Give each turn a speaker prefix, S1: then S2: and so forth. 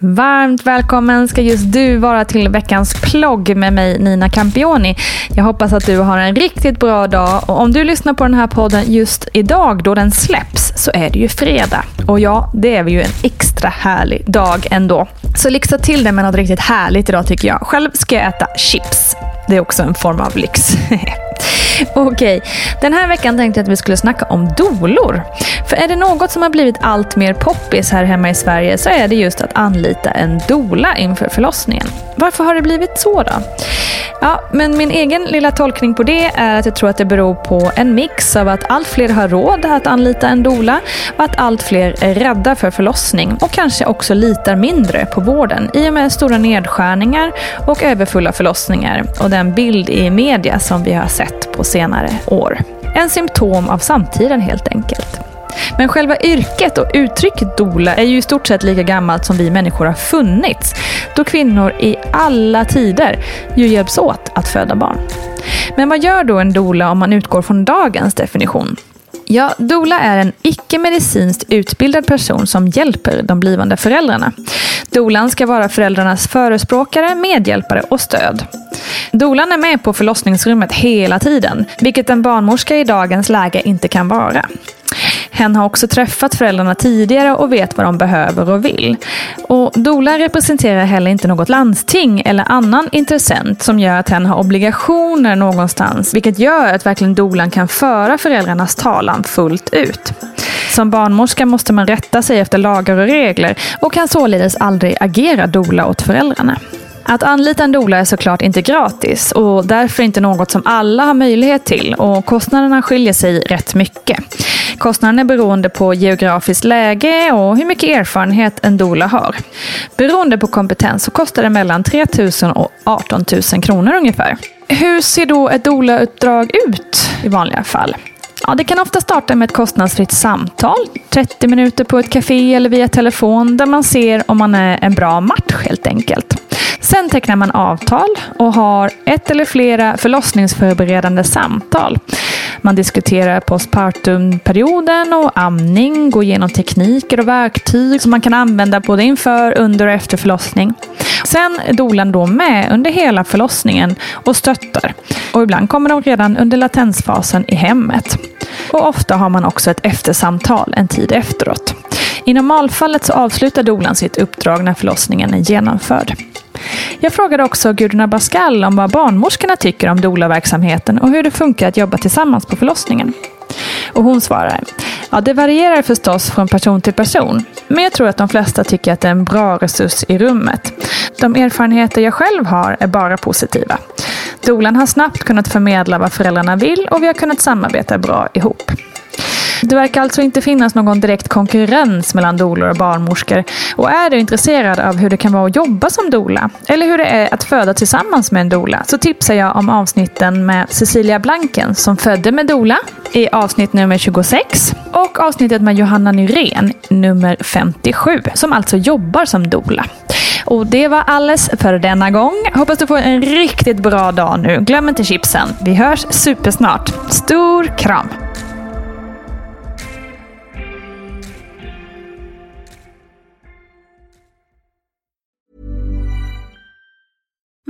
S1: Varmt välkommen ska just du vara till veckans plogg med mig Nina Campioni. Jag hoppas att du har en riktigt bra dag och om du lyssnar på den här podden just idag då den släpps så är det ju fredag. Och ja, det är väl ju en extra härlig dag ändå. Så lyxa till det med något riktigt härligt idag tycker jag. Själv ska jag äta chips. Det är också en form av lyx. Okej, den här veckan tänkte jag att vi skulle snacka om dolor. För är det något som har blivit allt mer poppis här hemma i Sverige så är det just att anlita en dola inför förlossningen. Varför har det blivit så då? Ja, men min egen lilla tolkning på det är att jag tror att det beror på en mix av att allt fler har råd att anlita en dola och att allt fler är rädda för förlossning och kanske också litar mindre på vården i och med stora nedskärningar och överfulla förlossningar och den bild i media som vi har sett på senare år. En symptom av samtiden helt enkelt. Men själva yrket och uttrycket dola är ju i stort sett lika gammalt som vi människor har funnits, då kvinnor i alla tider ju hjälps åt att föda barn. Men vad gör då en dola om man utgår från dagens definition? Ja, doula är en icke-medicinskt utbildad person som hjälper de blivande föräldrarna. Dolan ska vara föräldrarnas förespråkare, medhjälpare och stöd. Dolan är med på förlossningsrummet hela tiden, vilket en barnmorska i dagens läge inte kan vara. Hen har också träffat föräldrarna tidigare och vet vad de behöver och vill. Och Dola representerar heller inte något landsting eller annan intressent som gör att hen har obligationer någonstans, vilket gör att verkligen Dolan kan föra föräldrarnas talan fullt ut. Som barnmorska måste man rätta sig efter lagar och regler och kan således aldrig agera dola åt föräldrarna. Att anlita en doula är såklart inte gratis och därför inte något som alla har möjlighet till och kostnaderna skiljer sig rätt mycket. Kostnaden är beroende på geografiskt läge och hur mycket erfarenhet en doula har. Beroende på kompetens så kostar det mellan 3 000 och 18 000 kronor ungefär. Hur ser då ett doula-uppdrag ut i vanliga fall? Ja, det kan ofta starta med ett kostnadsfritt samtal, 30 minuter på ett café eller via telefon, där man ser om man är en bra match helt enkelt. Sen tecknar man avtal och har ett eller flera förlossningsförberedande samtal. Man diskuterar postpartumperioden och amning, går igenom tekniker och verktyg som man kan använda både inför, under och efter förlossning. Sen är dolan då med under hela förlossningen och stöttar. Och ibland kommer de redan under latensfasen i hemmet. Och ofta har man också ett eftersamtal en tid efteråt. I normalfallet så avslutar dolan sitt uppdrag när förlossningen är genomförd. Jag frågade också Gudrun Abascal om vad barnmorskorna tycker om doulaverksamheten och hur det funkar att jobba tillsammans på förlossningen. Och hon svarar, ja det varierar förstås från person till person. Men jag tror att de flesta tycker att det är en bra resurs i rummet. De erfarenheter jag själv har är bara positiva. Dolan har snabbt kunnat förmedla vad föräldrarna vill och vi har kunnat samarbeta bra ihop. Det verkar alltså inte finnas någon direkt konkurrens mellan doulor och barnmorskor. Och är du intresserad av hur det kan vara att jobba som doula, eller hur det är att föda tillsammans med en doula, så tipsar jag om avsnitten med Cecilia Blanken som födde med doula i avsnitt nummer 26 och avsnittet med Johanna Nyrén, nummer 57, som alltså jobbar som doula. Och det var alles för denna gång. Hoppas du får en riktigt bra dag nu. Glöm inte chipsen. Vi hörs supersnart. Stor kram!